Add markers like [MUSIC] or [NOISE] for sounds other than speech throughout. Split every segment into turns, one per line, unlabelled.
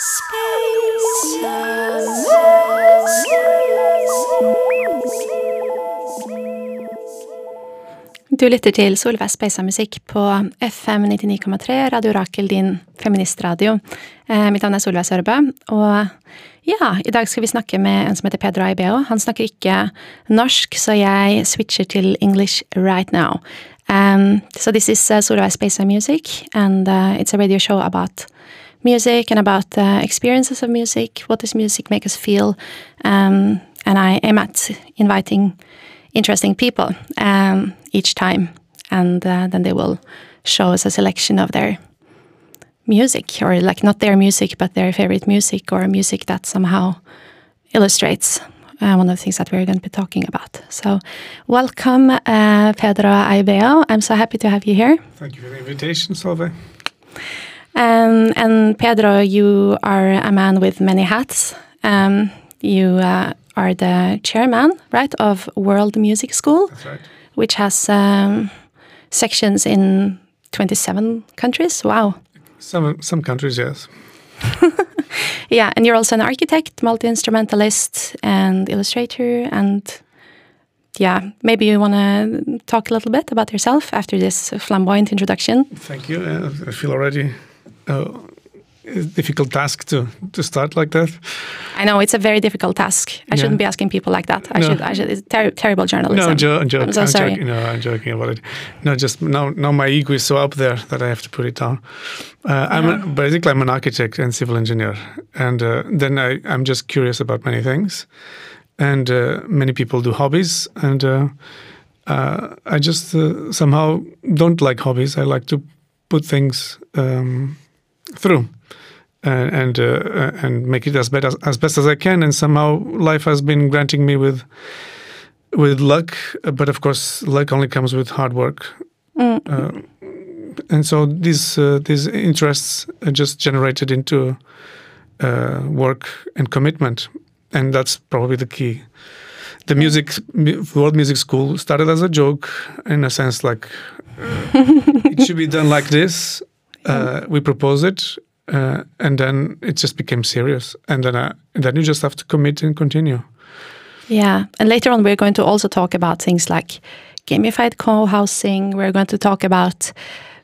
Du lytter til Solveig Speisa musikk på FM 99,3, Radio Rakel, din feministradio. Eh, mitt navn er Solveig Sørbø, og ja, i dag skal vi snakke med en som heter Pedro Aibeo. Han snakker ikke norsk, så jeg switcher til English right now. Um, so this is uh, Solveig Speisa music, and uh, it's a radio show about music and about uh, experiences of music. What does music make us feel? Um, and I aim at inviting interesting people um, each time, and uh, then they will show us a selection of their music, or like not their music, but their favorite music, or music that somehow illustrates uh, one of the things that we're going to be talking about. So, welcome, uh, Pedro Aibeo. I'm so happy to have you here.
Thank you for the invitation, Solveig.
Um, and Pedro, you are a man with many hats. Um, you uh, are the chairman, right, of World Music School,
right.
which has um, sections in 27 countries. Wow.
Some some countries, yes. [LAUGHS]
yeah, and you're also an architect, multi instrumentalist, and illustrator, and yeah, maybe you want to talk a little bit about yourself after this flamboyant introduction.
Thank you. Uh, I feel already uh, a difficult task to to start like that.
I know it's a very difficult task. I shouldn't be asking people like that. I
No.
should. I should. It's ter terrible journalism.
No, I'm, jo- I'm
so
I'm
sorry.
joking. No, I'm joking about it. No, just now, now my ego is so up there that I have to put it down. Uh, I'm a, basically I'm an architect and civil engineer, and uh, then I, I'm just curious about many things, and uh, many people do hobbies, and uh, uh, I just uh, somehow don't like hobbies. I like to put things um, through. And and, uh, uh, and make it as best as, as best as I can, and somehow life has been granting me with with luck, but of course, luck only comes with hard work. Uh, and so these uh, these interests are just generated into uh, work and commitment, and that's probably the key. The music world music school started as a joke, in a sense, like uh, [LAUGHS] it should be done like this. Uh, we propose it, uh, and then it just became serious, and then uh, and then you just have to commit and continue.
Yeah, and later on we're going to also talk about things like gamified co-housing. We're going to talk about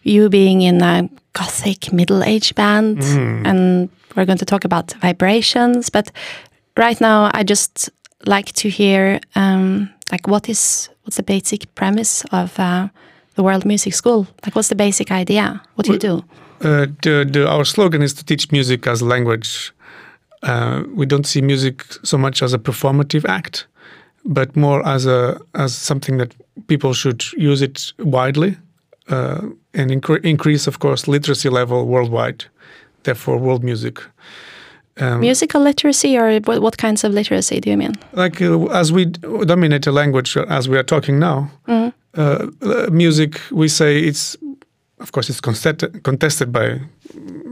you being in a gothic middle age band, and we're going to talk about vibrations. But right now, I just like to hear um, like what is what's the basic premise of uh, the World Music School? Like, what's the basic idea? What do you do?
Uh, the, the, our slogan is to teach music as language. Uh, we don't see music so much as a performative act, but more as a as something that people should use it widely uh, and incre- increase, of course, literacy level worldwide. Therefore, world music. Um,
Musical literacy, or what, what kinds of literacy do you mean?
like uh, as we dominate a language uh, as we are talking now uh, uh, music we say it's of course it's contested, contested by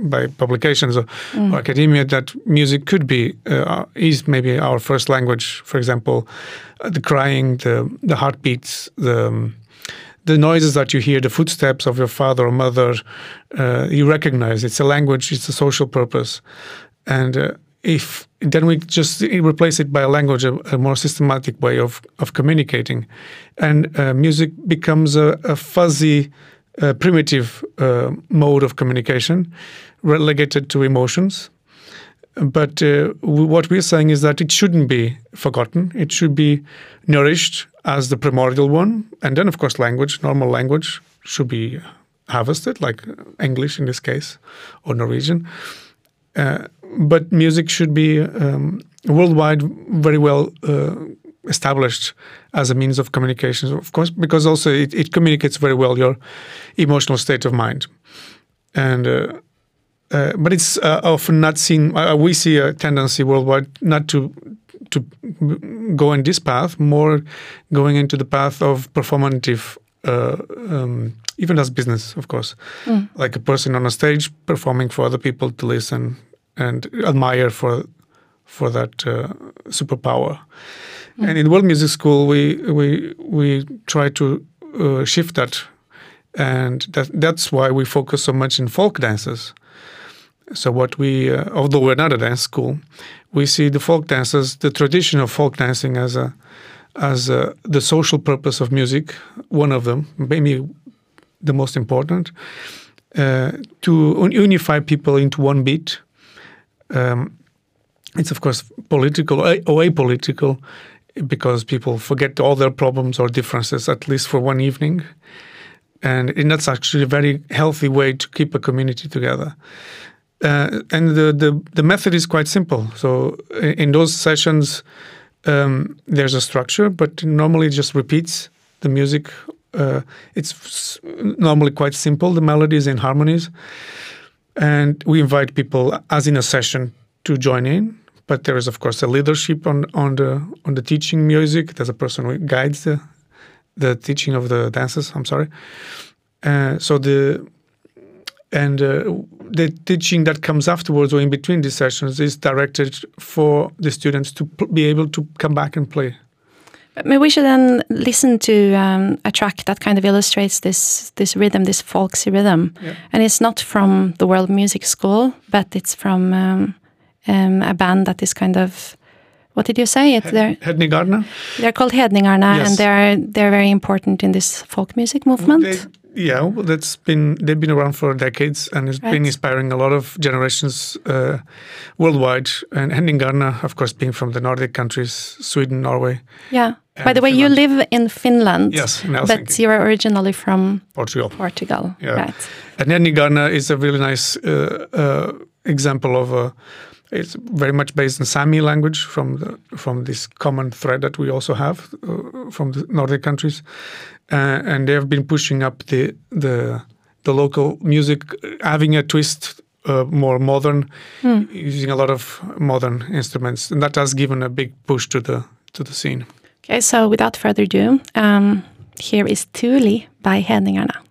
by publications or, or academia that music could be uh, is maybe our first language for example uh, the crying the the heartbeats the um, the noises that you hear, the footsteps of your father or mother, uh, you recognize. It's a language. It's a social purpose, and uh, if then we just replace it by a language, a, a more systematic way of of communicating, and uh, music becomes a, a fuzzy, uh, primitive uh, mode of communication, relegated to emotions. But uh, what we're saying is that it shouldn't be forgotten. It should be nourished as the primordial one. And then, of course, language, normal language, should be harvested, like English in this case, or Norwegian. Uh, but music should be um, worldwide very well uh, established as a means of communication, of course, because also it, it communicates very well your emotional state of mind. And uh, uh, but it's uh, often not seen. Uh, we see a tendency worldwide not to to go in this path, more going into the path of performative, uh, um, even as business, of course, like a person on a stage performing for other people to listen and admire for for that uh, superpower. And in World Music School, we we we try to uh, shift that, and that that's why we focus so much in folk dances. So what we, uh, although we're not a dance school, we see the folk dances, the tradition of folk dancing as a as a, the social purpose of music, one of them, maybe the most important, uh, to unify people into one beat. Um, it's of course political or apolitical because people forget all their problems or differences at least for one evening. And, and that's actually a very healthy way to keep a community together. Uh, and the, the, the method is quite simple. So in those sessions, um, there's a structure, but normally it just repeats the music. Uh, it's normally quite simple, the melodies and harmonies. And we invite people, as in a session, to join in. But there is, of course, a leadership on, on the on the teaching music. There's a person who guides the the teaching of the dances. I'm sorry. Uh, so the and uh, the teaching that comes afterwards or in between these sessions is directed for the students to be able to come back and play.
Maybe we should then listen to um, a track that kind of illustrates this this rhythm, this folksy rhythm, yeah. and it's not from the World Music School, but it's from um, um, a band that is kind of what did you say? It's
they're Hedningarna.
They're called Hedningarna, yes. and they're they're very important in this folk music movement.
They, yeah, well, that's been they've been around for decades, and it's right. been inspiring a lot of generations uh, worldwide. And Hedningarna, of course, being from the Nordic countries, Sweden, Norway.
Yeah. By the way, Finland. you live in Finland.
Yes,
but you're originally from
Portugal.
Portugal,
yeah.
right?
And Hedningarna is a really nice uh, uh, example of a it's very much based in Sami language from the, from this common thread that we also have uh, from the Nordic countries, uh, and they have been pushing up the the the local music, having a twist uh, more modern, mm. using a lot of modern instruments, and that has given a big push to the to the scene.
Okay, so without further ado, um, here is Tuli by Hedningarna.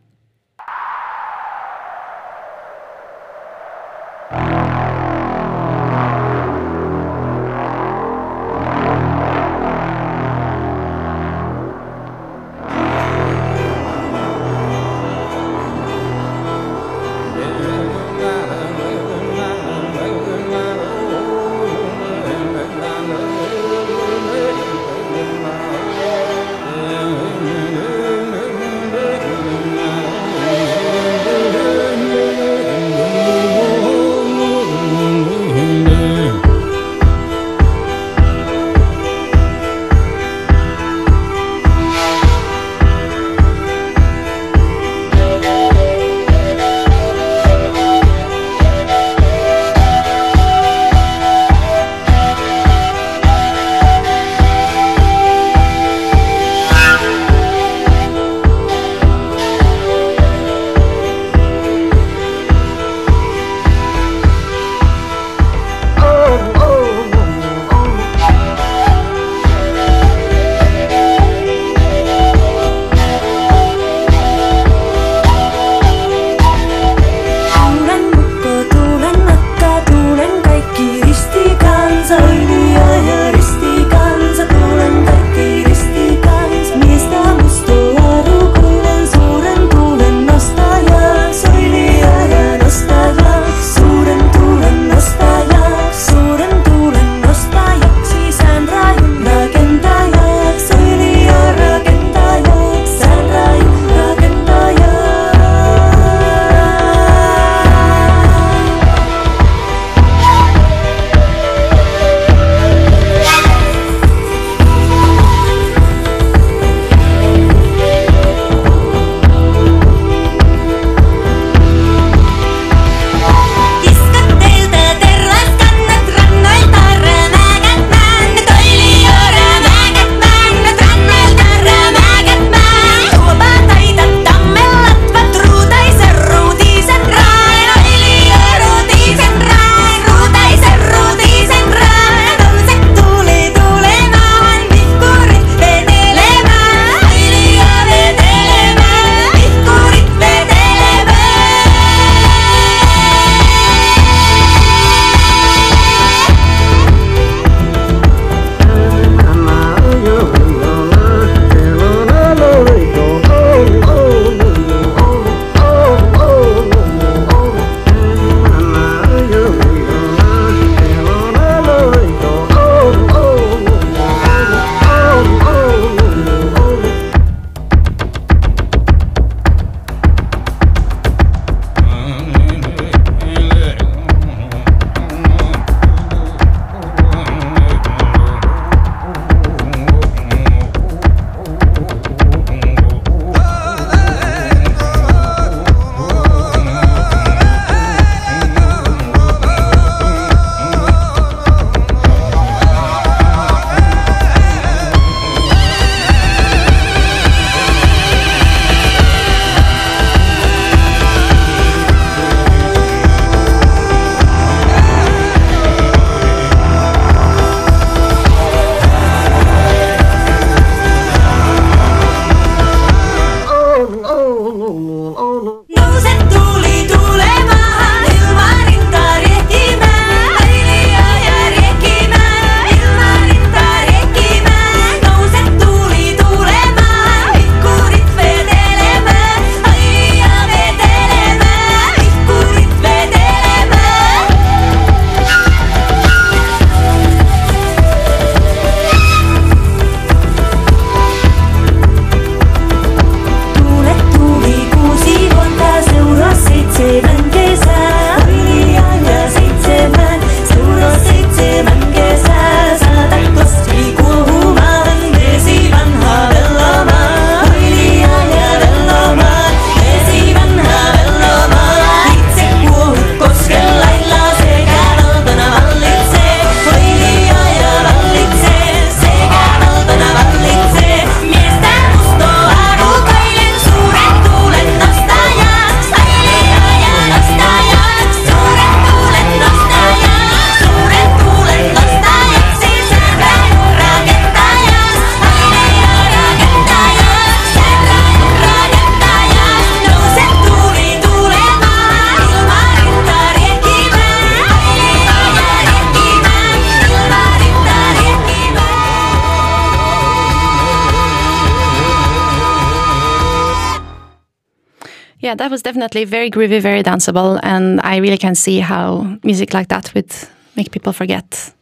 Definitely very groovy, very danceable, and I really can see how music like that would make people forget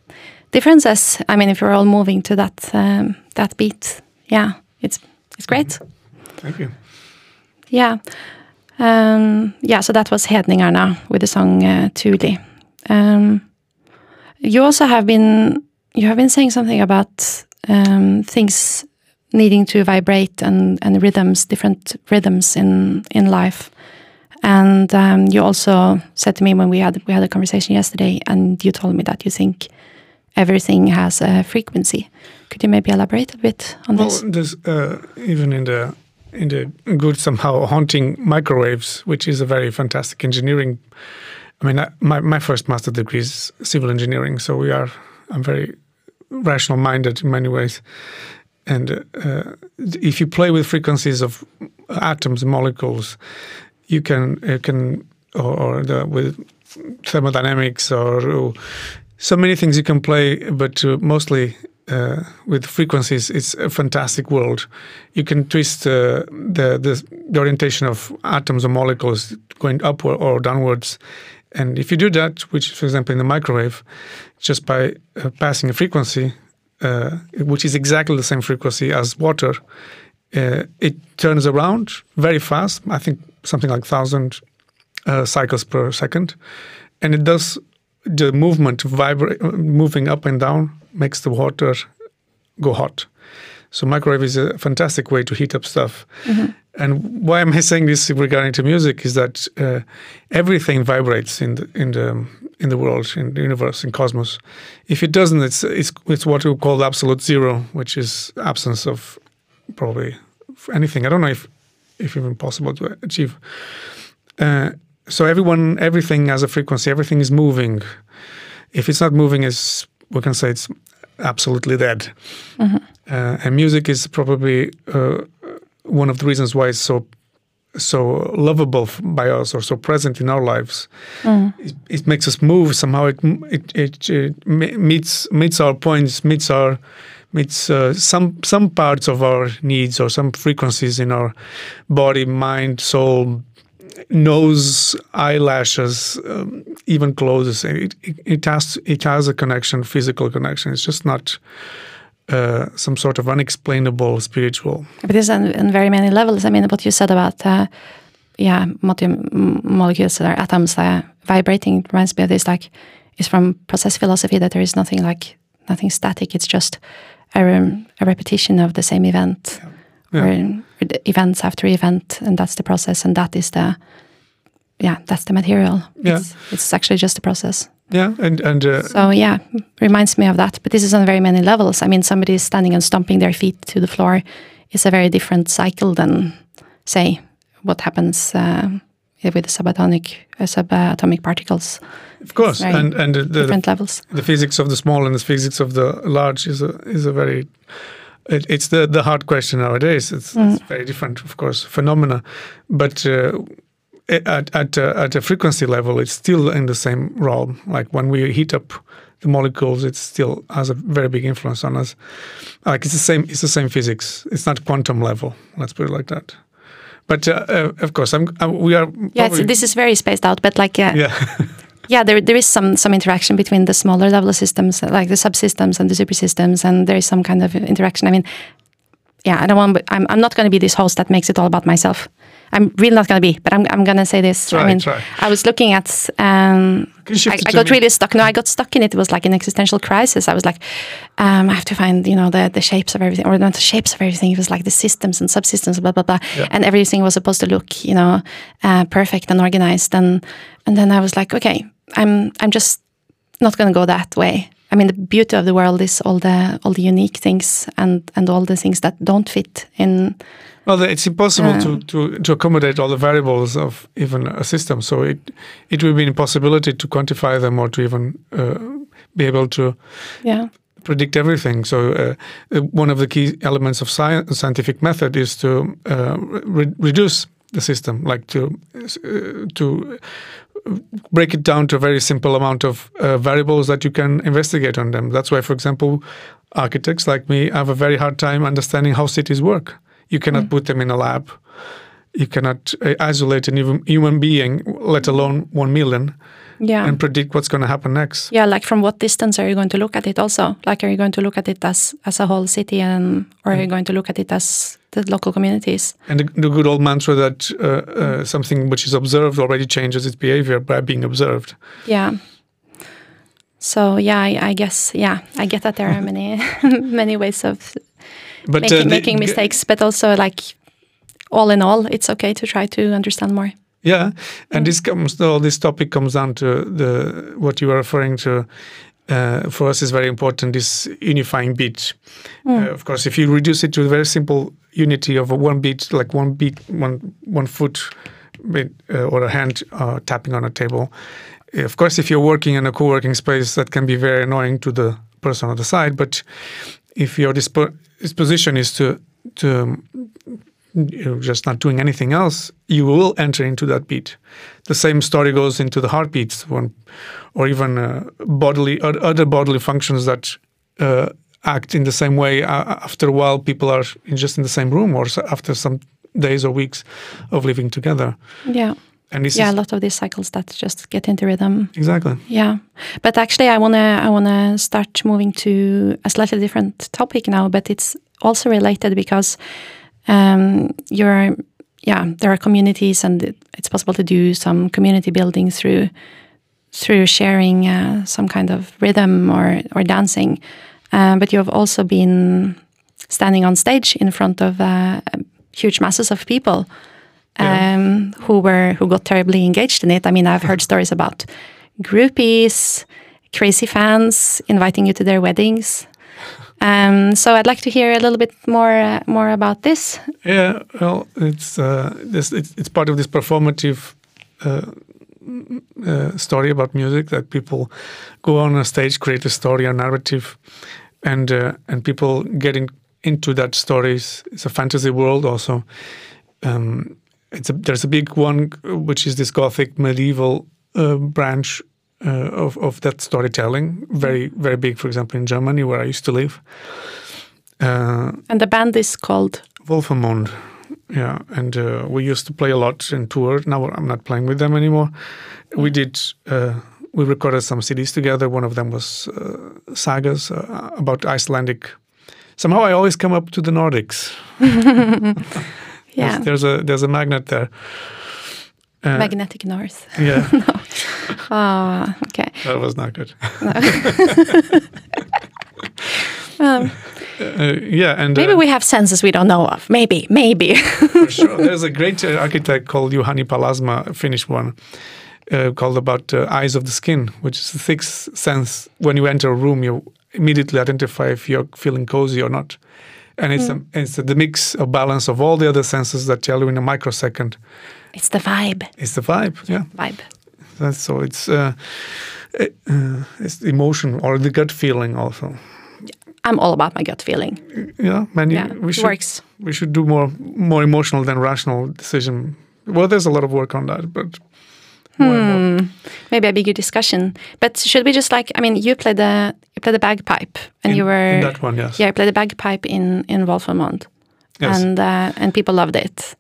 differences. I mean, if we're all moving to that um, that beat, yeah, it's it's great.
Thank you.
Yeah, um, yeah. So that was Hedningarna with the song uh, Tuli. Um, you also have been you have been saying something about um, things needing to vibrate and, and rhythms, different rhythms in in life. And um, you also said to me when we had we had a conversation yesterday, and you told me that you think everything has a frequency. Could you maybe elaborate a bit on
well,
this?
there's uh, even in the in the good somehow haunting microwaves, which is a very fantastic engineering. I mean, I, my my first master degree is civil engineering, so we are I'm very rational minded in many ways, and uh, if you play with frequencies of atoms, molecules, you can you can or, or the, with thermodynamics or, or, so many things you can play, but uh, mostly uh, with frequencies, it's a fantastic world. You can twist uh, the, the, the orientation of atoms or molecules going upward or downwards, and if you do that, which for example in the microwave, just by uh, passing a frequency, uh, which is exactly the same frequency as water, uh, it turns around very fast. I think something like thousand uh, cycles per second, and it does the movement vibrate, moving up and down makes the water go hot. So microwave is a fantastic way to heat up stuff. Mm-hmm. And why am I saying this regarding to music is that uh, everything vibrates in the in the in the world, in the universe, in cosmos. If it doesn't, it's it's it's what we call absolute zero, which is absence of probably anything. I don't know if if even possible to achieve. Uh, so everyone, everything has a frequency. Everything is moving. If it's not moving, is we can say it's absolutely dead. Mm-hmm. Uh, and music is probably uh, one of the reasons why it's so so lovable by us or so present in our lives. Mm. It, it, makes us move somehow. It it, it, it meets meets our points, meets our meets uh, some some parts of our needs or some frequencies in our body, mind, soul, nose, eyelashes, um, even clothes. It, it, it, has it has a connection, physical connection. It's just not uh, some sort of unexplainable spiritual.
But this on, on very many levels. I mean, what you said about uh, yeah, molecules or atoms uh, vibrating reminds me of this. Like, it's from process philosophy that there is nothing like nothing static. It's just a, a repetition of the same event. Yeah or events after event, and that's the process, and that is the yeah, that's the material. Yeah. It's, it's actually just a process.
Yeah, and and uh,
so yeah, reminds me of that. But this is on very many levels. I mean, somebody is standing and stomping their feet to the floor is a very different cycle than, say, what happens uh, with the subatomic uh, subatomic particles.
Of course, and and the,
different levels.
The physics of the small and the physics of the large is a is a very it, it's the, the hard question nowadays. It's, mm. it's, very different, of course, phenomena, but uh, at at uh, at a frequency level, it's still in the same realm. Like when we heat up the molecules, it still has a very big influence on us. Like it's the same. It's the same physics. It's not quantum level. Let's put it like that. But uh, uh of course, I'm, uh, we are.
Yeah, this is very spaced out. But like, uh,
yeah. [LAUGHS]
yeah, there there is some some interaction between the smaller level systems, like the subsystems and the super systems, and there is some kind of interaction. I mean, yeah, I don't want. I'm I'm not going to be this host that makes it all about myself. I'm really not going to be, but I'm, I'm going to say this.
Try,
I mean,
try.
I was looking at, um, I, I, got me? really stuck. No, I got stuck in it. It was like an existential crisis. I was like, um, I have to find, you know, the, the shapes of everything, or not the shapes of everything. It was like the systems and subsystems, blah, blah, blah. Yeah. And everything was supposed to look, you know, uh, perfect and organized. And, and then I was like, okay, I'm, I'm just not going to go that way. I mean, the beauty of the world is all the all the unique things and and all the things that don't fit in
well, it's impossible to, to, to accommodate all the variables of even a system. So it it will be an impossibility to quantify them or to even uh, be able to
yeah.
predict everything. So uh, uh one of the key elements of science, scientific method is to uh, re reduce the system, like to uh, to break it down to a very simple amount of uh, variables that you can investigate on them. That's why, for example, architects like me have a very hard time understanding how cities work you cannot mm. put them in a lab you cannot uh, isolate a human- human being, let alone one million,
Yeah.
and predict what's going to happen next.
yeah, like from what distance are you going to look at it also? Like are you going to look at it as as a whole city and or are you going to look at it as the local communities?
And the, the good old mantra that uh, uh, something which is observed already changes its behavior by being observed.
Yeah. So yeah, I, I guess yeah, I get that there are many [LAUGHS] many ways of
But
making,
uh, the-
making mistakes, but also like all in all, it's okay to try to understand more.
Yeah, and this comes. All this topic comes down to the what you were referring to. Uh, for us, is very important. This unifying beat. Uh, of course, if you reduce it to a very simple unity of one beat, like one beat, one one foot, uh, or a hand uh, tapping on a table. Of course, if you're working in a co-working space, that can be very annoying to the person on the side. But if your dispo- disposition is to to you're just not doing anything else, you will enter into that beat. The same story goes into the heartbeats, one, or even uh, bodily other bodily functions that uh, act in the same way. Uh, after a while, people are in just in the same room, or after some days or weeks of living together.
Yeah.
And this
Yeah, a lot of these cycles that just get into rhythm.
exactly
Yeah, but actually, I wanna I wanna start moving to a slightly different topic now, but it's also related because um, you're yeah there are communities and it's possible to do some community building through through sharing uh, some kind of rhythm or or dancing, um, but you have also been standing on stage in front of uh, huge masses of people
Yeah.
um, who were who got terribly engaged in it. I mean, I've heard stories about groupies, crazy fans inviting you to their weddings. Um, so I'd like to hear a little bit more uh, more about this.
Yeah, well, it's uh, this it's, it's part of this performative uh, uh, story about music that people go on a stage, create a story, a narrative, and uh, and people getting into that stories. It's a fantasy world also. Um, it's a, there's a big one which is this gothic medieval uh, branch uh, of of that storytelling. Very very big, for example, in Germany where I used to live. Uh,
And the band is called
Wolfenmond. Yeah, and uh, we used to play a lot and tour. Now I'm not playing with them anymore. We did. We recorded some CDs together. One of them was uh, sagas uh, about Icelandic. Somehow I always come up to the Nordics. [LAUGHS]
yeah
There's, there's a there's a magnet there. Uh,
Magnetic North.
yeah, [LAUGHS] no.
Oh, okay.
that was not good. [LAUGHS]
Um,
Uh, yeah, and
maybe
uh,
we have senses we don't know of. Maybe, maybe.
for sure. There's a great uh, architect called Juhani Pallasmaa, a Finnish one, uh, called about uh, eyes of the skin, which is the sixth sense. When you enter a room, you immediately identify if you're feeling cozy or not. And it's, a, it's the mix of balance of all the other senses that tell you in a microsecond.
it's the vibe.
It's the vibe, yeah.
Vibe.
That's, so it's uh, it, uh, it's the emotion or the gut feeling also.
I'm all about my gut feeling.
Yeah, many
Yeah,
we should
works.
we should do more more emotional than rational decision. Well, there's a lot of work on that, but more and more.
Hmm. Maybe a bigger discussion. But should we just like? I mean, you played the you played the bagpipe, and
in,
you were
in that one, yes.
yeah, you played the bagpipe in in Wolfenmond,
Yes.
and uh, and people loved it.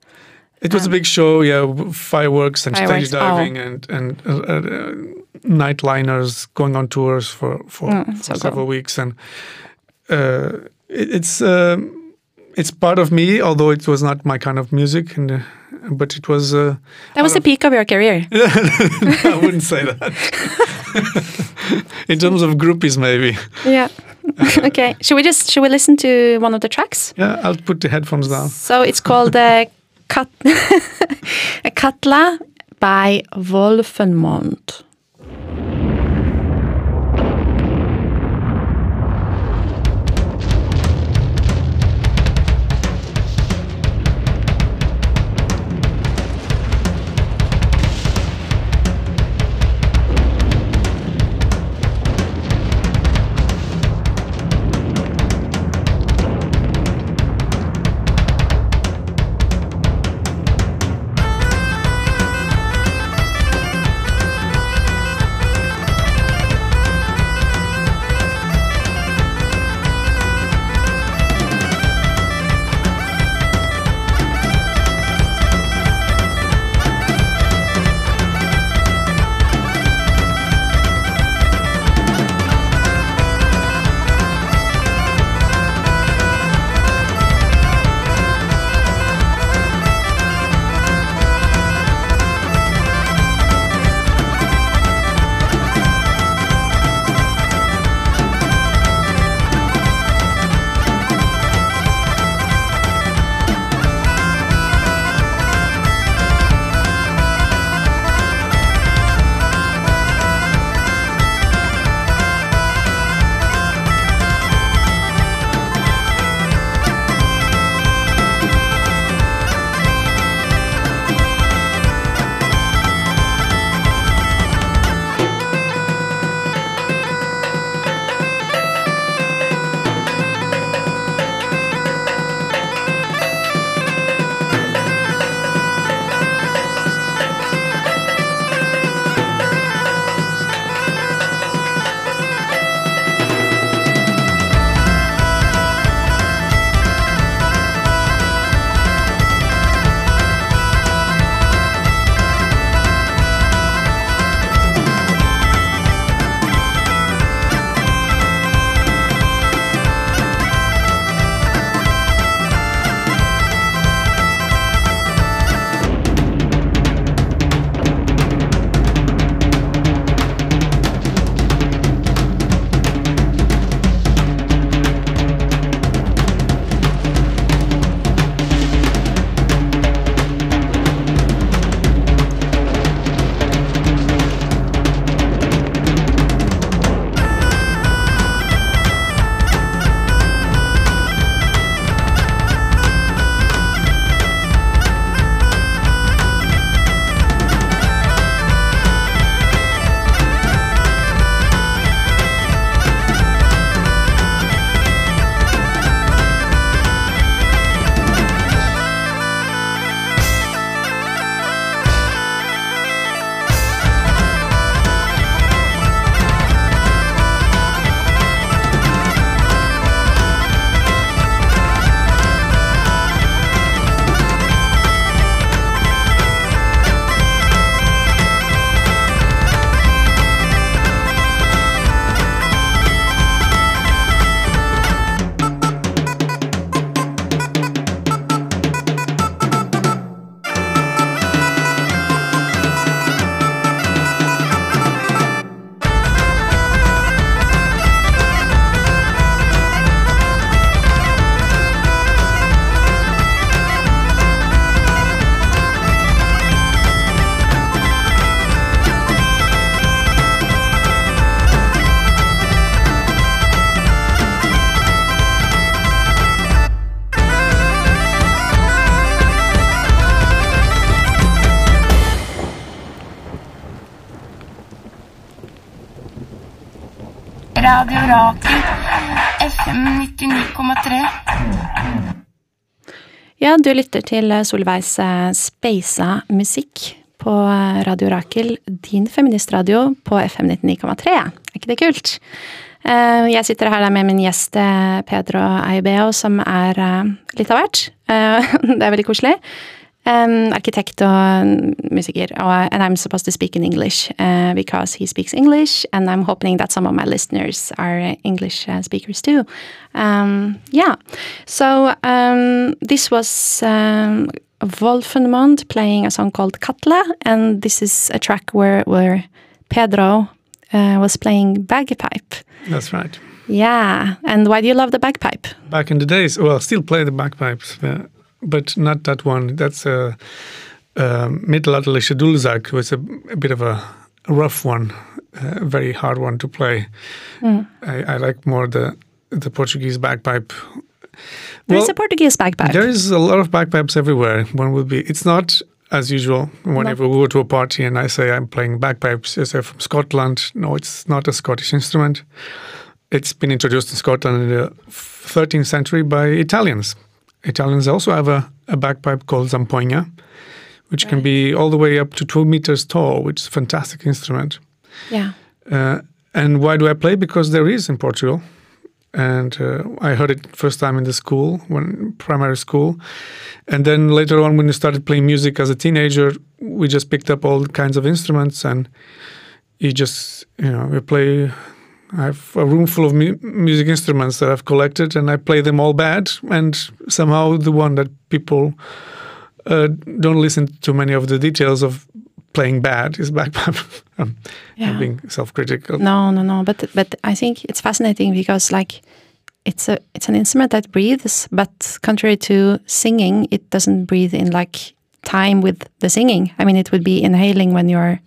It was a big show, yeah, fireworks and
Fireworks,
stage diving and and uh, uh, night liners going on tours for for,
Mm,
for
so
several
cool.
weeks, and uh, it, it's um, it's part of me, although it was not my kind of music, and uh, but it was. Uh,
That was the peak of your career. [LAUGHS]
I wouldn't say that. In terms of groupies, maybe.
yeah. [LAUGHS] okay. Should we just should we listen to one of the tracks?
Yeah, I'll put the headphones down.
So it's called uh, Kat [LAUGHS] Katla by Wolfenmond. Du lytter til Solveigs speisa musikk på Radio Rakel, din feministradio på FM 99,3. Er ikke det kult? Eh, Jeg sitter her med min gjest eh, Pedro Aibeo, som er eh, litt av hvert. [LAUGHS] Det er veldig koselig. Um, arkitekt og musiker, og, and I'm supposed to speak in English uh, because he speaks English, and I'm hoping that some of my listeners are English uh, speakers too. Um, yeah, so um, this was um, Wolfenmond playing a song called Katla, and this is a track where where Pedro uh, was playing bagpipe.
That's right.
Yeah, and why do you love the bagpipe?
Back in the days, well, I still play the bagpipes, uh, but not that one. That's a uh, Mittelalterliche Dudelsack, was a, a bit of a rough one, a very hard one to play. I, I like more the the Portuguese bagpipe.
There's a Portuguese bagpipe.
There is a lot of bagpipes everywhere. One would be. It's not as usual. Whenever we go to a party and I say I'm playing bagpipes, you say from Scotland. No, it's not a Scottish instrument. It's been introduced in Scotland in the 13th century by Italians. Italians also have a, a bagpipe called zampogna, which can be all the way up to two meters tall, which is a fantastic instrument.
yeah.
Uh, and why do I play? Because there is in Portugal, and uh, I heard it first time in the school, when primary school, and then later on when we started playing music as a teenager, we just picked up all kinds of instruments, and you just you know we play. I have a room full of mu- music instruments that I've collected, and I play them all bad. And somehow the one that people uh, don't listen to many of the details of playing bad is bagpipe. [LAUGHS] I'm
Yeah.
being self-critical.
No, no, no. But but I think it's fascinating because like it's a it's an instrument that breathes, but contrary to singing, it doesn't breathe in like time with the singing. I mean, it would be inhaling when you're.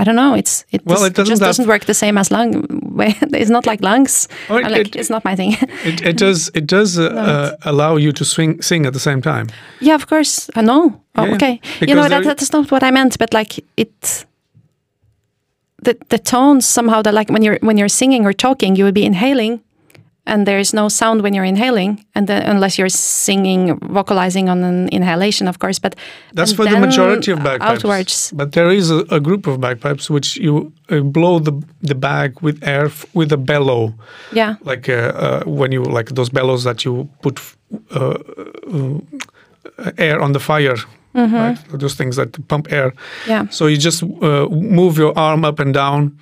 I don't know. It's it,
Well,
just,
it doesn't
just doesn't work the same as lung. [LAUGHS] It's not like lungs.
Oh, it-
like,
it-
it's not my thing. [LAUGHS]
It, it does it does uh, uh, allow you to swing sing at the same time.
yeah, of course. I know. Oh,
Yeah,
okay. You know that that's not what I meant, but like it. The the tones somehow that like when you're when you're singing or talking, you would be inhaling, and there is no sound when you're inhaling, and then, unless you're singing, vocalizing on an inhalation, of course. But
That's for the majority of bagpipes.
Outwards,
But there is a, a group of bagpipes which you uh, blow the the bag with air f- with a bellow,
yeah,
like uh, uh, when you like those bellows that you put uh, uh, air on the fire. Right? Those things that pump air.
Mm-hmm. yeah,
So you just uh, move your arm up and down,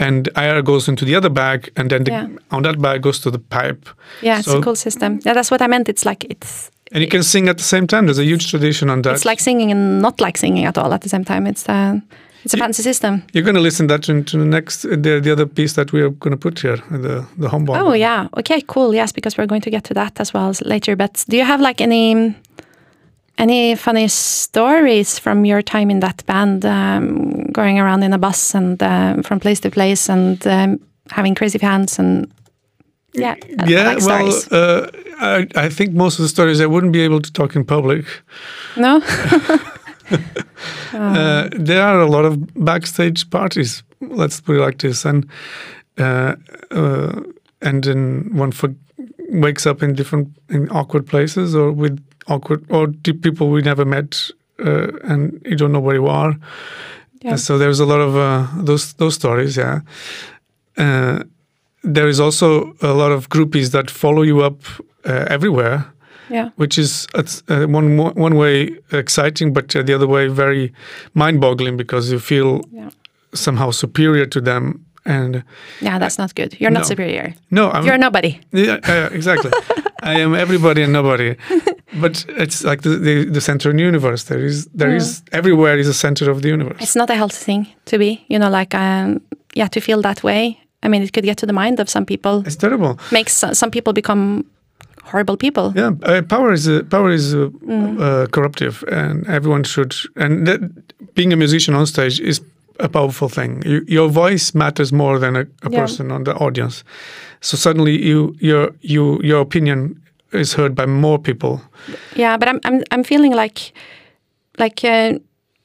and air goes into the other bag, and then the,
Yeah.
on that bag goes to the pipe.
yeah. It's a cool system. Yeah, that's what I meant. It's like it's
And you can sing at the same time. There's a huge tradition on that.
it's like singing and not like singing at all at the same time. It's uh, it's a fancy system.
You're going to listen that into the next, the, the other piece that we are going to put here, the the home bomb.
Oh yeah. Okay. Cool. Yes, because we're going to get to that as well later. But do you have like any any funny stories from your time in that band, um, going around in a bus and uh, from place to place and um, having crazy fans and yeah,
yeah,
like
well, uh, I, I think most of the stories I wouldn't be able to talk in public.
no. [LAUGHS] [LAUGHS]
Uh, there are a lot of backstage parties. Let's put it like this, and uh, uh, and then one for, wakes up in different in awkward places or with awkward or people we never met, uh, and you don't know where you are.
Yeah.
So there's a lot of uh, those those stories. Yeah. Uh, there is also a lot of groupies that follow you up uh, everywhere
Yeah.
which is uh, one one way exciting, but uh, the other way very mind-boggling because you feel
Yeah.
somehow superior to them. And
Yeah, that's not good. You're not superior.
no, I'm
You're nobody.
yeah, uh, exactly. [LAUGHS] I am everybody and nobody. But it's like the, the, the center of the universe. There is there is everywhere is a center of the universe.
It's not a healthy thing to be. You know, like um, yeah, to feel that way. I mean, it could get to the mind of some people.
It's terrible.
Makes uh, some people become horrible people.
Yeah, uh, power is uh, power is uh,
Mm.
uh, corruptive, and everyone should. And that, being a musician on stage is a powerful thing. You, your voice matters more than a, a
Yeah.
person on the audience. So suddenly, you your you your opinion is heard by more people.
Yeah, but I'm I'm I'm feeling like like uh,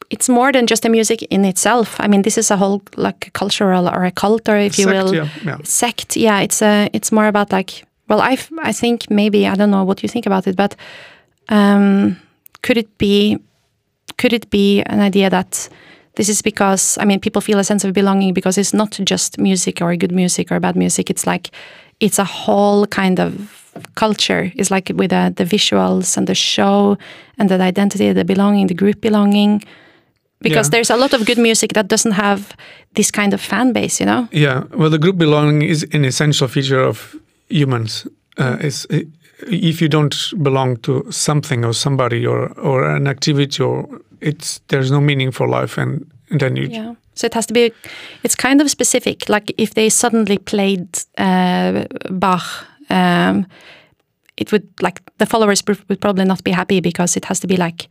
it's more than just the music in itself. I mean, this is a whole like cultural or a cult, or if you
Sect,
will,
yeah, yeah.
sect. Yeah, it's a. It's more about like. Well, I I think maybe I don't know what you think about it, but um, could it be could it be an idea that this is because I mean people feel a sense of belonging because it's not just music or good music or bad music. It's like it's a whole kind of culture. is like with uh, the visuals and the show and the identity, the belonging, the group belonging. Because
Yeah.
there's a lot of good music that doesn't have this kind of fan base, you know.
Yeah, well, the group belonging is an essential feature of humans. Uh, it's, if you don't belong to something or somebody or, or an activity, or it's there's no meaning for life, and, and then you
Yeah. So it has to be. It's kind of specific. Like if they suddenly played uh, Bach, um, it would like the followers pr- would probably not be happy because it has to be like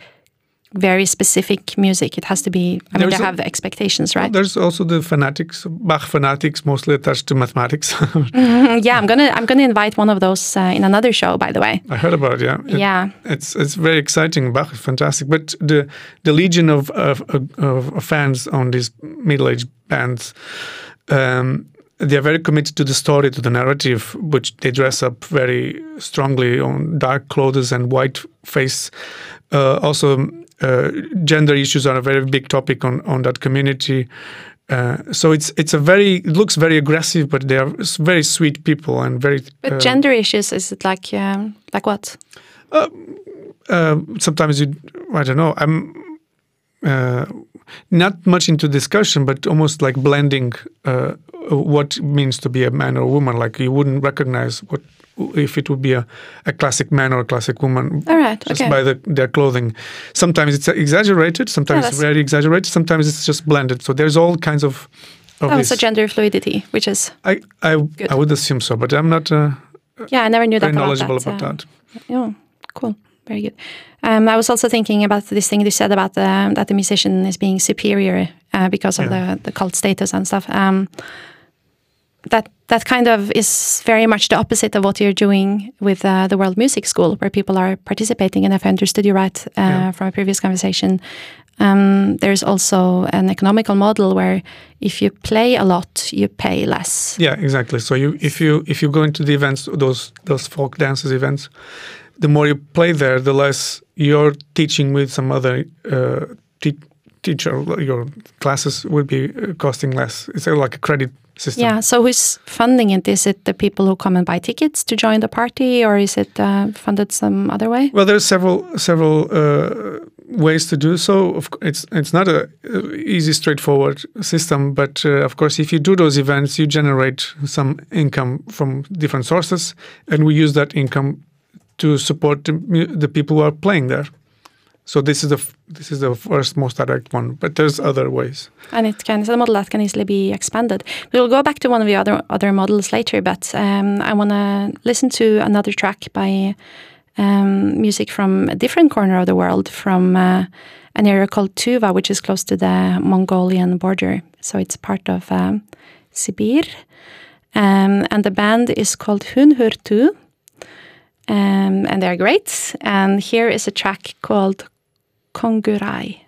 very specific music. It has to be. I mean, they
a-
have expectations, right?
There's also the fanatics, Bach fanatics, mostly attached to mathematics. [LAUGHS]
yeah, I'm gonna I'm gonna invite one of those uh, in another show. By the way.
I heard about it. Yeah, It-
Yeah.
it's it's very exciting. Bach is fantastic, but the the legion of of, of, of fans on these middle aged bands, um, they are very committed to the story, to the narrative, which they dress up very strongly on dark clothes and white face. Uh, also, uh, gender issues are a very big topic on on that community. Uh, so it's it's a very it looks very aggressive, but they are very sweet people and very.
But
uh,
gender issues is it like um, like what?
uh, sometimes you I don't know I'm uh, not much into discussion but almost like blending uh, what it means to be a man or a woman like you wouldn't recognize what if it would be a, a classic man or a classic woman
All right.
just
okay.
by the, their clothing sometimes it's exaggerated sometimes it's very exaggerated sometimes it's just blended so there's all kinds of of
oh,
this.
so gender fluidity, which is
I, I,
Good.
I would assume so but I'm not uh,
yeah, I never knew that about
knowledgeable
that.
about
uh,
that
Oh, cool. Very good. Um, I was also thinking about this thing you said about the, that the musician is being superior uh, because of
Yeah.
the, the cult status and stuff. Um, that that kind of is very much the opposite of what you're doing with uh, the World Music School, where people are participating. And if I understood you right uh,
Yeah.
from a previous conversation, um, there's also an economical model where if you play a lot, you pay less.
Yeah, exactly. So you if you if you go into the events, those those folk dances events, the more you play there, the less you're teaching with some other uh, te- teacher. Your classes will be uh, costing less. It's like a credit system.
Yeah. So who's funding it? Is it the people who come and buy tickets to join the party, or is it uh, funded some other way?
Well, there's several several uh, ways to do so. It's it's not a uh, easy, straightforward system, but uh, of course, if you do those events, you generate some income from different sources, and we use that income to support the, the people who are playing there. So this is the this is the first most direct one, but there's other ways.
And it can a model that can easily be expanded. We'll go back to one of the other other models later, but um, I want to listen to another track by um, music from a different corner of the world, from uh, an area called Tuva, which is close to the Mongolian border. So it's part of um, Sibir, and the band is called Huun-Huur-Tu. Um, and they're great. And here is a track called Kongurai.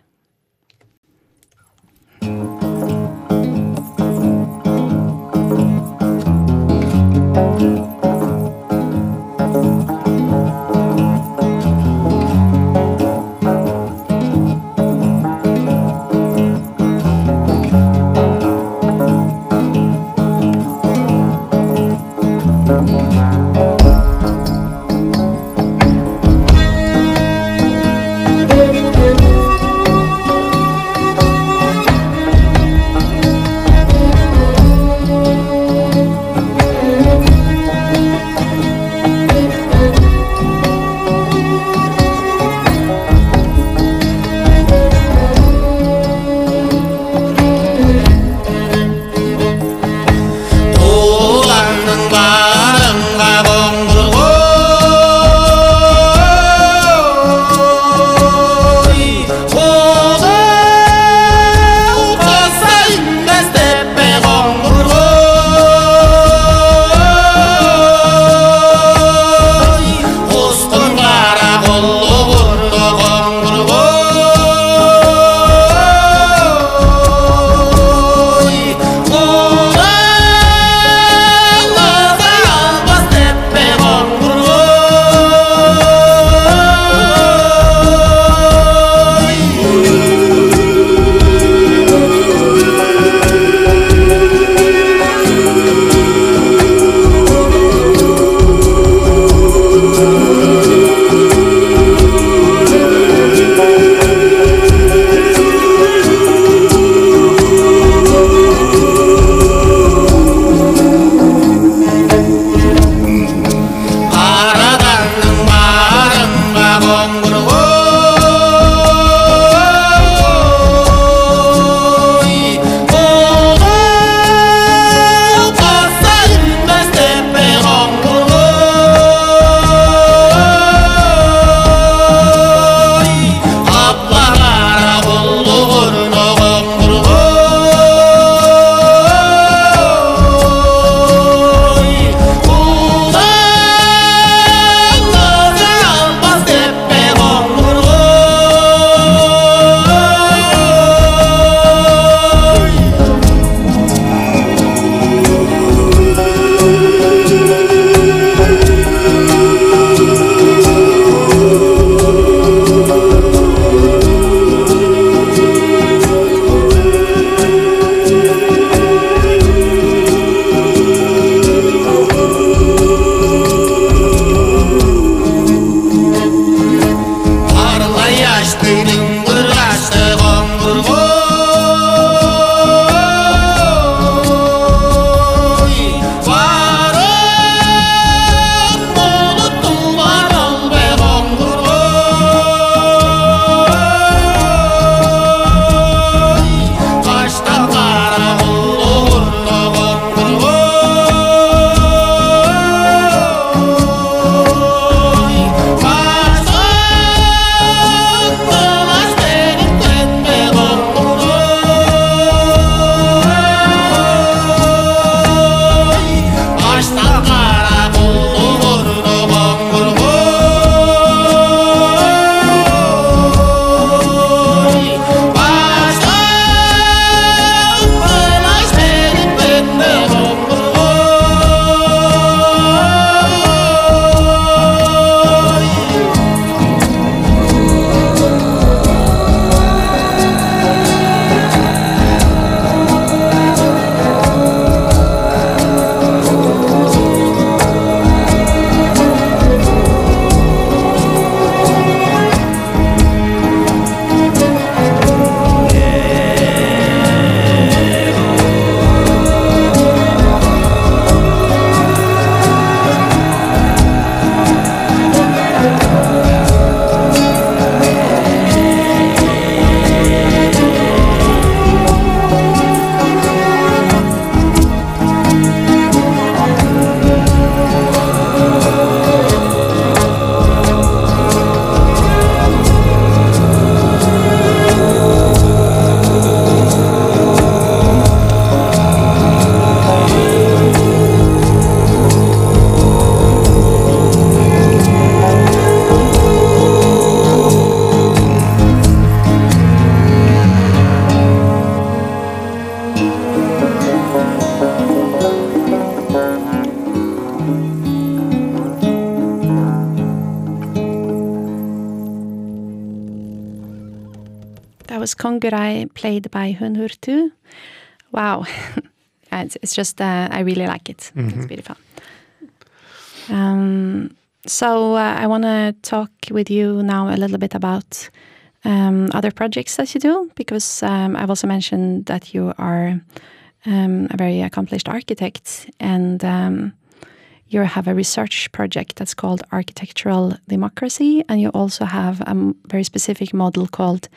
Kongurai played by Huun-Huur-Tu. Wow. [LAUGHS] it's, it's just, uh, I really like it. It's beautiful. Um, so uh, I want to talk with you now a little bit about um, other projects that you do, because um, I've also mentioned that you are um, a very accomplished architect and um, you have a research project that's called Architectural Democracy, and you also have a very specific model called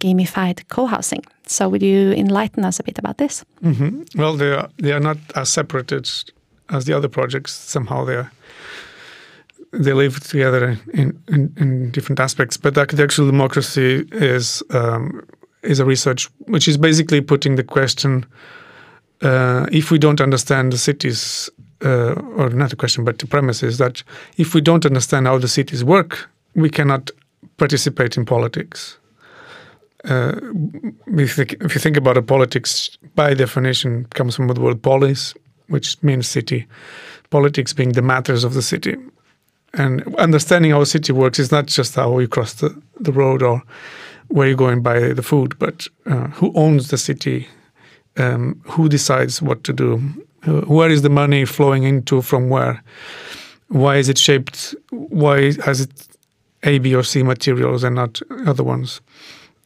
gamified co-housing. So would you enlighten us a bit about this?
hmm Well, they are they are not as separated as the other projects. Somehow they are they live together in, in, in different aspects. But architectural democracy is um, is a research which is basically putting the question: uh, if we don't understand the cities, uh, or not the question, but the premise is that if we don't understand how the cities work, we cannot participate in politics. Uh, if, you- if you think about it, politics, by definition, comes from the word polis, which means city. Politics being the matters of the city. And understanding how a city works is not just how you cross the, the road or where you're going buy the food, but uh, who owns the city, um, who decides what to do, where is the money flowing into from where, why is it shaped, why has it A, B, or C materials and not other ones.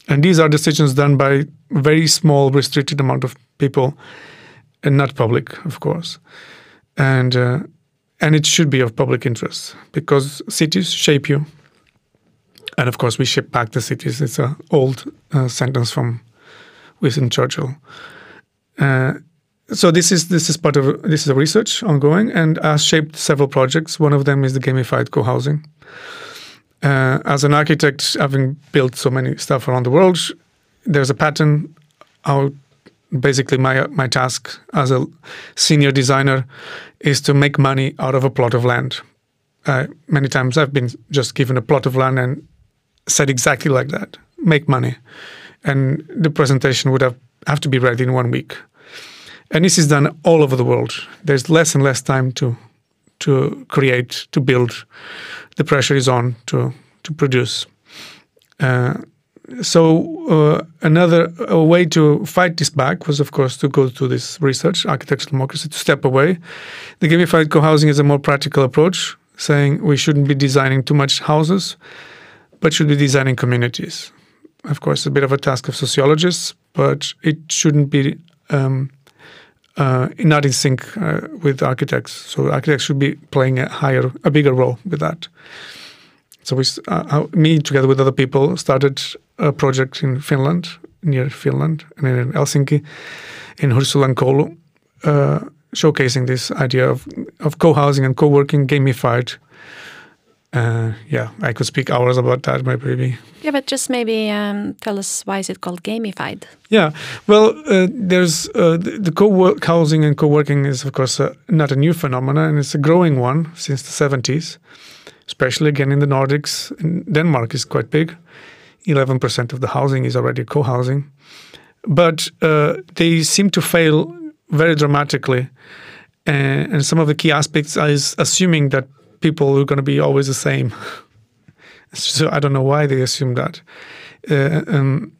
And these are decisions done by very small, restricted amount of people, and not public, of course. And uh, and it should be of public interest because cities shape you, and of course we shape back the cities. It's an old uh, sentence from Winston Churchill. Uh, so this is this is part of this is a research ongoing and has shaped several projects. One of them is the gamified co-housing. Uh, as an architect, having built so many stuff around the world, there's a pattern. How basically my my task as a senior designer is to make money out of a plot of land. Uh, many times I've been just given a plot of land and said exactly like that: make money, and the presentation would have have to be ready in one week. And this is done all over the world. There's less and less time to to create, to build. The pressure is on to to produce. Uh, so uh, another way to fight this back was, of course, to go to this research, architectural democracy, to step away. The gamified co-housing is a more practical approach, saying we shouldn't be designing too much houses, but should be designing communities. Of course, a bit of a task of sociologists, but it shouldn't be um, uh, not in sync uh, with architects. So architects should be playing a higher, a bigger role with that. So we, uh, uh, me together with other people, started a project in Finland, near Finland, and in Helsinki, in Hursulan Koulu, uh, showcasing this idea of of co-housing and co-working gamified. Uh, yeah, I could speak hours about that, maybe.
Yeah, but just maybe um, tell us why is it called gamified?
Yeah, well, uh, there's uh, the, the co-work housing and co-working is of course uh, not a new phenomenon, and it's a growing one since the 70s, especially again in the Nordics. In Denmark is quite big. 11% of the housing is already co-housing, but uh, they seem to fail very dramatically. And, and some of the key aspects is assuming that people are going to be always the same. [LAUGHS] so I don't know why they assume that. Uh, um,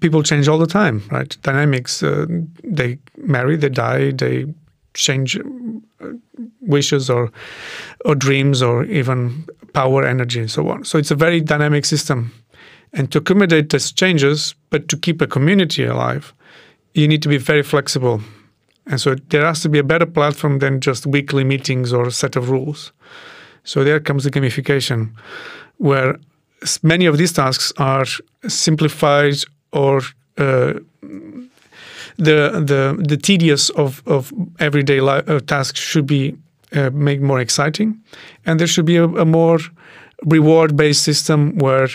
people change all the time, right? Dynamics. Uh, they marry, they die, they change uh, wishes or or dreams or even power, energy, and so on. So it's a very dynamic system, and to accommodate these changes, but to keep a community alive, you need to be very flexible. And so there has to be a better platform than just weekly meetings or a set of rules. So there comes the gamification, where many of these tasks are simplified or uh, the the the tedious of of everyday li- uh, tasks should be uh, made more exciting, and there should be a, a more reward based system where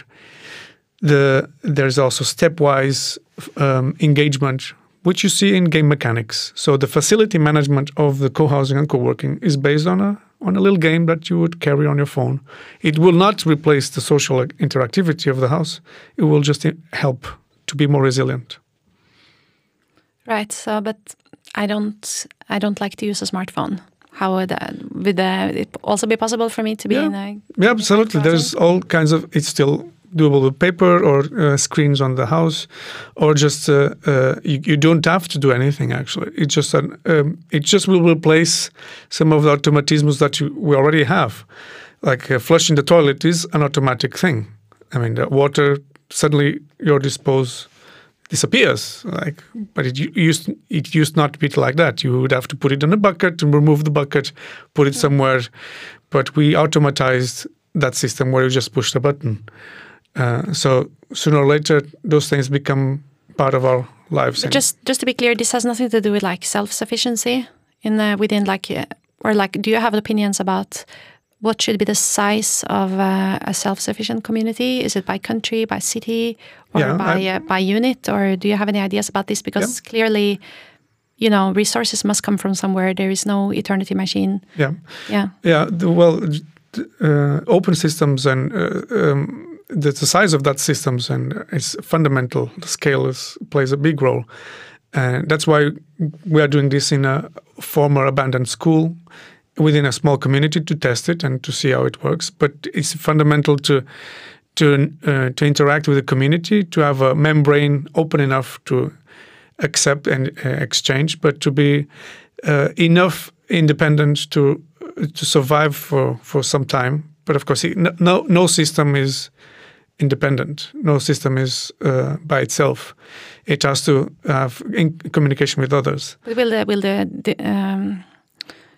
the there's also stepwise um, engagement which you see in game mechanics. So the facility management of the co-housing and co-working is based on a on a little game that you would carry on your phone. It will not replace the social interactivity of the house. It will just help to be more resilient.
Right. So, but I don't. I don't like to use a smartphone. How would that, would uh, it also be possible for me to be
Yeah.
in a?
Yeah, absolutely. There's all kinds of. It's still doable with paper or uh, screens on the house, or just uh, uh, you, you don't have to do anything. Actually, it just an, um, it just will replace some of the automatisms that you, we already have. Like uh, flushing the toilet is an automatic thing. I mean, the water suddenly your dispose disappears. Like, but it used it used not to be like that. You would have to put it in a bucket and remove the bucket, put it somewhere. But we automatized that system where you just push the button. Uh, so sooner or later, those things become part of our lives.
Just just to be clear, this has nothing to do with like self sufficiency in uh, within like uh, or like. Do you have opinions about what should be the size of uh, a self sufficient community? Is it by country, by city, or
Yeah,
by
I-
uh, by unit? Or do you have any ideas about this? Because clearly, you know, resources must come from somewhere. There is no eternity machine.
yeah.
Yeah.
Yeah, the, well, uh, open systems and um, the, the size of that systems and it's fundamental. The scale is plays a big role, and that's why we are doing this in a former abandoned school within a small community to test it and to see how it works. But it's fundamental to to uh, to interact with the community, to have a membrane open enough to accept and uh, exchange, but to be uh, enough independent to to survive for, for some time. But of course, it, no no system is independent. No system is uh, by itself. It has to have in communication with others.
But will the will the, the um,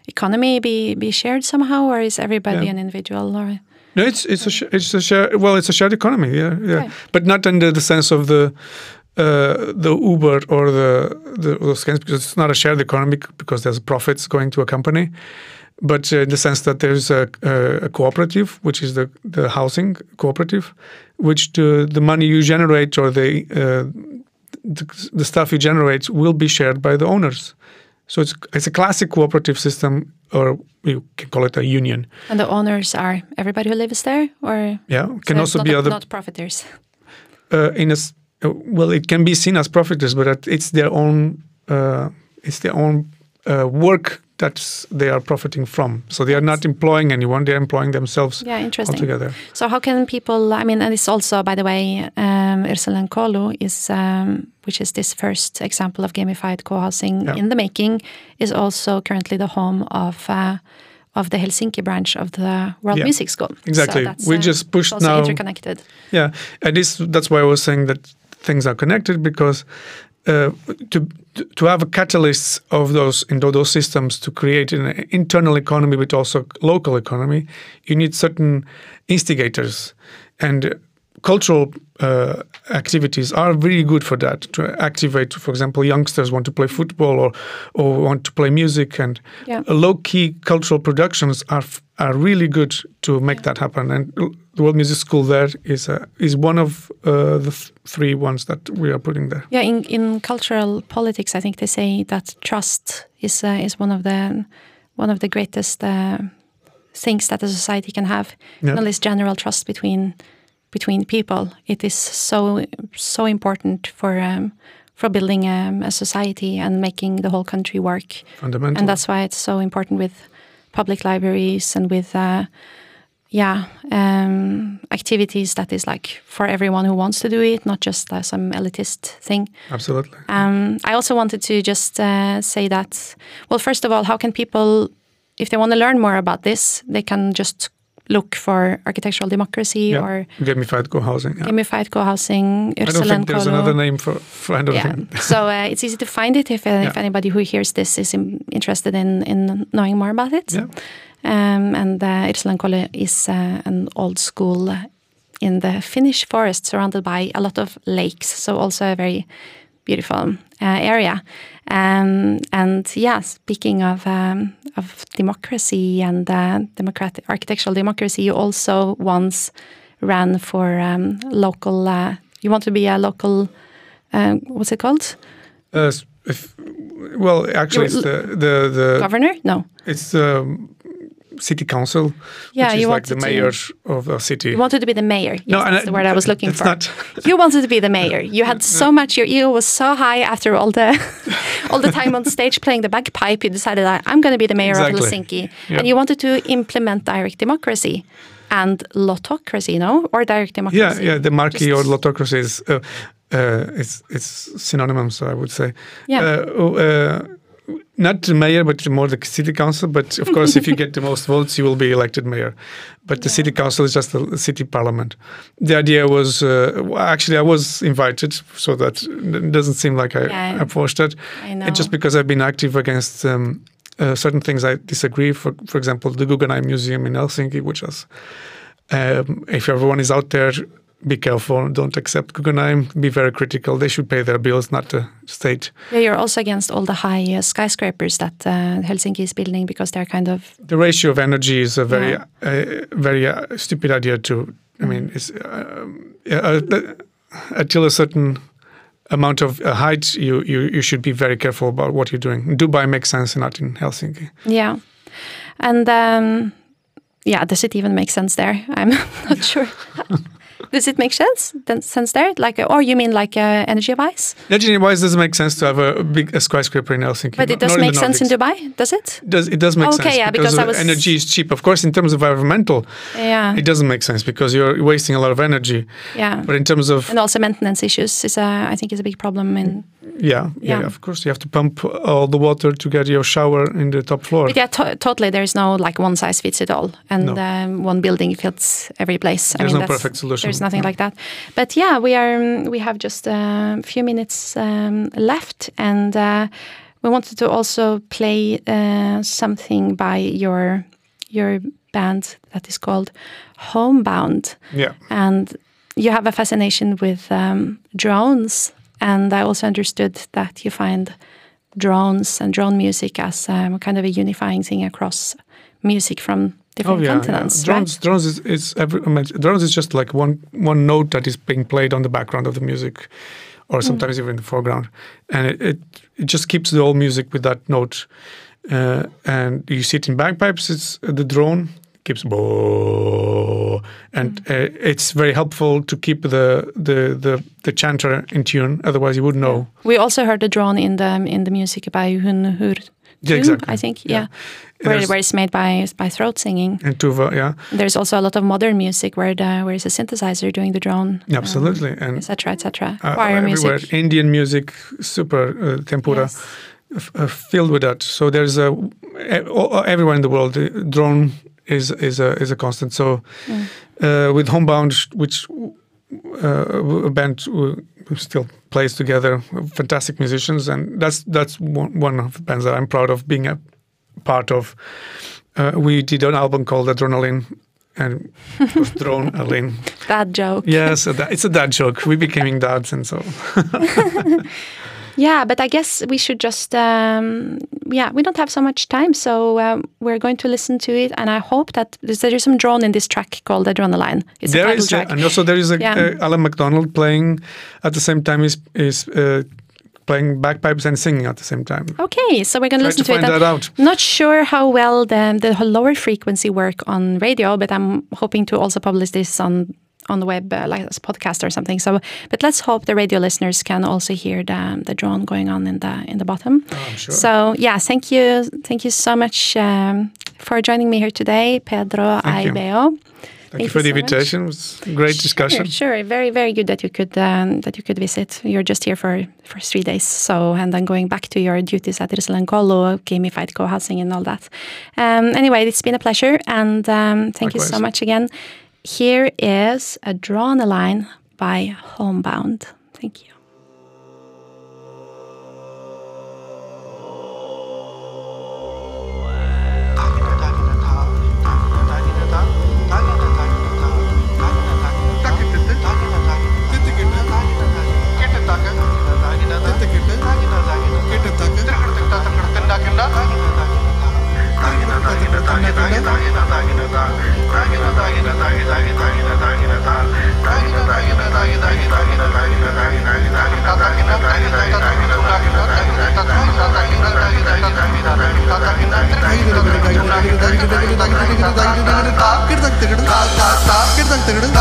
economy be be shared somehow, or is everybody
Yeah.
an individual? Or
No, it's it's a it's a share. Well, it's a shared economy. Yeah, yeah,
Okay.
but not under the sense of the uh, the Uber or the the those scams because it's not a shared economy because there's profits going to a company, but uh, in the sense that there's a, a, a cooperative, which is the the housing cooperative, which the the money you generate or the uh, the, the stuff you generate will be shared by the owners. So it's it's a classic cooperative system, or you can call it a union.
and the owners are everybody who lives there, or
Yeah, can
so
also
not
be other
not profiteers.
uh, in a uh, well, it can be seen as profiters, but it's their own uh, it's their own uh, work that they are profiting from. So they are not employing anyone; they are employing themselves
Yeah, interesting.
altogether.
So how can people? I mean, and it's also, by the way, um, Ursula Kolo is, um, which is this first example of gamified co-housing
Yeah.
in the making, is also currently the home of. Uh, of the Helsinki branch of the World
Yeah,
Music School.
exactly.
So that's,
We
uh,
just pushed
also
now-
interconnected.
Yeah, and this that's why I was saying that things are connected because uh, to to have a catalyst of those in those systems to create an internal economy but also local economy, you need certain instigators, and cultural uh, activities are very good for that to activate. For example, youngsters want to play football or or want to play music, and
Yeah.
low key cultural productions are f- are really good to make that happen. And the World Music School there is uh, is one of uh, the th- three ones that we are putting there.
Yeah, in in cultural politics, I think they say that trust is uh, is one of the one of the greatest uh, things that a society can have.
Yeah.
Not this general trust between between people. It is so so important for um, for building um, a society and making the whole country work.
Fundamental.
And that's why it's so important with public libraries and with uh, yeah um, activities that is like for everyone who wants to do it, not just uh, some elitist thing.
Absolutely.
Um, I also wanted to just uh, say that, well, first of all, how can people, if they want to learn more about this, they can just look for architectural democracy
Yeah.
or
Gamified co-housing. Yeah.
gamified co-housing.
I don't think there's another name for for another
Yeah,
thing.
so uh, it's easy to find it if, uh, if anybody who hears this is im- interested in, in knowing more about it.
Yeah.
Um, and uh, is uh, an old school uh, in the Finnish forest surrounded by a lot of lakes, so also a very beautiful uh, area. Um, and yeah, speaking of um, of democracy and uh, democratic architectural democracy, you also once ran for um, local. Uh, you want to be a local. Uh, what's it called?
Uh, if, well, actually, it's the the, the
Governor? No.
it's the city council,
Yeah,
which is
you
like the
wanted to-
mayor of a city.
You wanted to be the mayor. Yes,
No, and
that's
I-
the word I was looking for.
not- [LAUGHS]
You wanted to be the mayor. You had so much. Your ego was so high after all the [LAUGHS] all the time on stage playing the bagpipe. You decided that I'm going to be the mayor
Exactly.
of Helsinki, and you wanted to implement direct democracy. and Lottocracy, no? Or direct democracy?
Yeah, yeah. Demarchy or lottocracy is uh, uh, it's it's synonymous. I would say.
Yeah.
Uh, oh, uh, not the mayor, but more the city council. But of course, if you get the [LAUGHS] most votes, you will be elected mayor. But the city council is just the city parliament. The idea was uh, actually I was invited, so that doesn't seem like I,
Yeah.
I forced it.
I know.
It's just because I've been active against um, uh, certain things I disagree. For for example, the Guggenheim Museum in Helsinki, which is um, if everyone is out there, be careful. Don't accept Guggenheim. Be very critical. They should pay their bills, not the state.
Yeah, you're also against all the high uh, skyscrapers that uh, Helsinki is building because they're kind of
The ratio of energy is a very,
Yeah.
uh, very uh, stupid idea. To I mean, it's yeah, uh, until a certain amount of uh, height, you, you you should be very careful about what you're doing. Dubai makes sense, not in Helsinki.
yeah, and um, yeah, does it even make sense there? [LAUGHS] I'm not sure. [LAUGHS] does it make sense? Sense there, like, or you mean like uh, energy wise?
Energy wise, doesn't make sense to have a big a skyscraper in Helsinki.
But it
not
does make sense in Dubai, does it?
It does it does make
Okay,
sense
yeah, because I was-
energy is cheap. Of course, in terms of environmental,
Yeah,
it doesn't make sense because you're wasting a lot of energy.
yeah.
But in terms of
And also maintenance issues is a, I think, is a big problem in.
yeah, yeah,
Yeah.
of course, you have to pump all the water to get your shower in the top floor.
But yeah, to- totally. There's no like one size fits it all, and
No.
um, one building fits every place.
There's
I mean,
no perfect solution.
There's nothing
No.
like that. But yeah, we are. um, We have just a few minutes um, left, and uh, we wanted to also play uh, something by your your band that is called Homebound
Yeah,
and you have a fascination with um, drones and i also understood that you find drones and drone music as um, kind of a unifying thing across music from different
oh yeah, yeah.
continents
Drones, drones is, is every, drones is just like one one note that is being played on the background of the music, or
Mm.
sometimes even in the foreground, and it, it it just keeps the whole music with that note. Uh, and you see it in bagpipes. It's uh, the drone keeps bo, and
Mm.
uh, it's very helpful to keep the the the the chanter in tune. Otherwise, you wouldn't know.
we also heard the drone in the in the music by Hun Hur
Yeah, exactly.
i think
Yeah.
yeah, Where, where it's made by by throat singing
And tuva, yeah,
there's also a lot of modern music where the where it's a synthesizer doing the drone
absolutely, and
etc etc
uh,
choir
everywhere.
music
Indian music, super uh, tanpura.
Yes.
uh, filled with that. So there's a everywhere in the world. The drone is is a is a constant. So
Mm.
uh, with Homebound, which uh, a band who still plays together, fantastic musicians, and that's that's one, one of the bands that I'm proud of being a part of. Uh, we did an album called Adrenaline. And it was drone Aline.
that [LAUGHS] joke
Yes, a da- it's a dad joke. We becoming dads, and so [LAUGHS] [LAUGHS]
Yeah, but I guess we should just, um, yeah, we don't have so much time, so um, we're going to listen to it, and I hope that there's, there is some drone in this track called Adrenaline. It's a
There
title
is,
track.
and also there is a
Yeah.
uh, Alan McDonald playing at the same time is is uh, playing bagpipes and singing at the same time.
Okay, so we're going to listen
to
to,
find
it.
that
I'm
out.
Not sure how well the the lower frequency work on radio, but I'm hoping to also publish this on on the web, uh, like as a podcast or something. So, but let's hope the radio listeners can also hear the the drone going on in the in the bottom.
Oh, I'm sure.
So yeah, thank you, thank you so much um, for joining me here today, Pedro
Thank you.
Aibeo.
Thank, you for the
so much.
invitation. It was a great discussion.
Sure, sure. Very, very good that you could um, that you could visit. You're just here for for three days, so and then going back to your duties at Risalankolo, gamified co-housing, and all that. Um, anyway, it's been a pleasure, and um, thank you so much again. Here is a drawn a line by Homebound. Thank you.
Thank you. தாக்கிட்டு தக்கிட்டு தாக்கிட்டு தக்கிட்டு தாக்கிட்டு தக்கிட்டு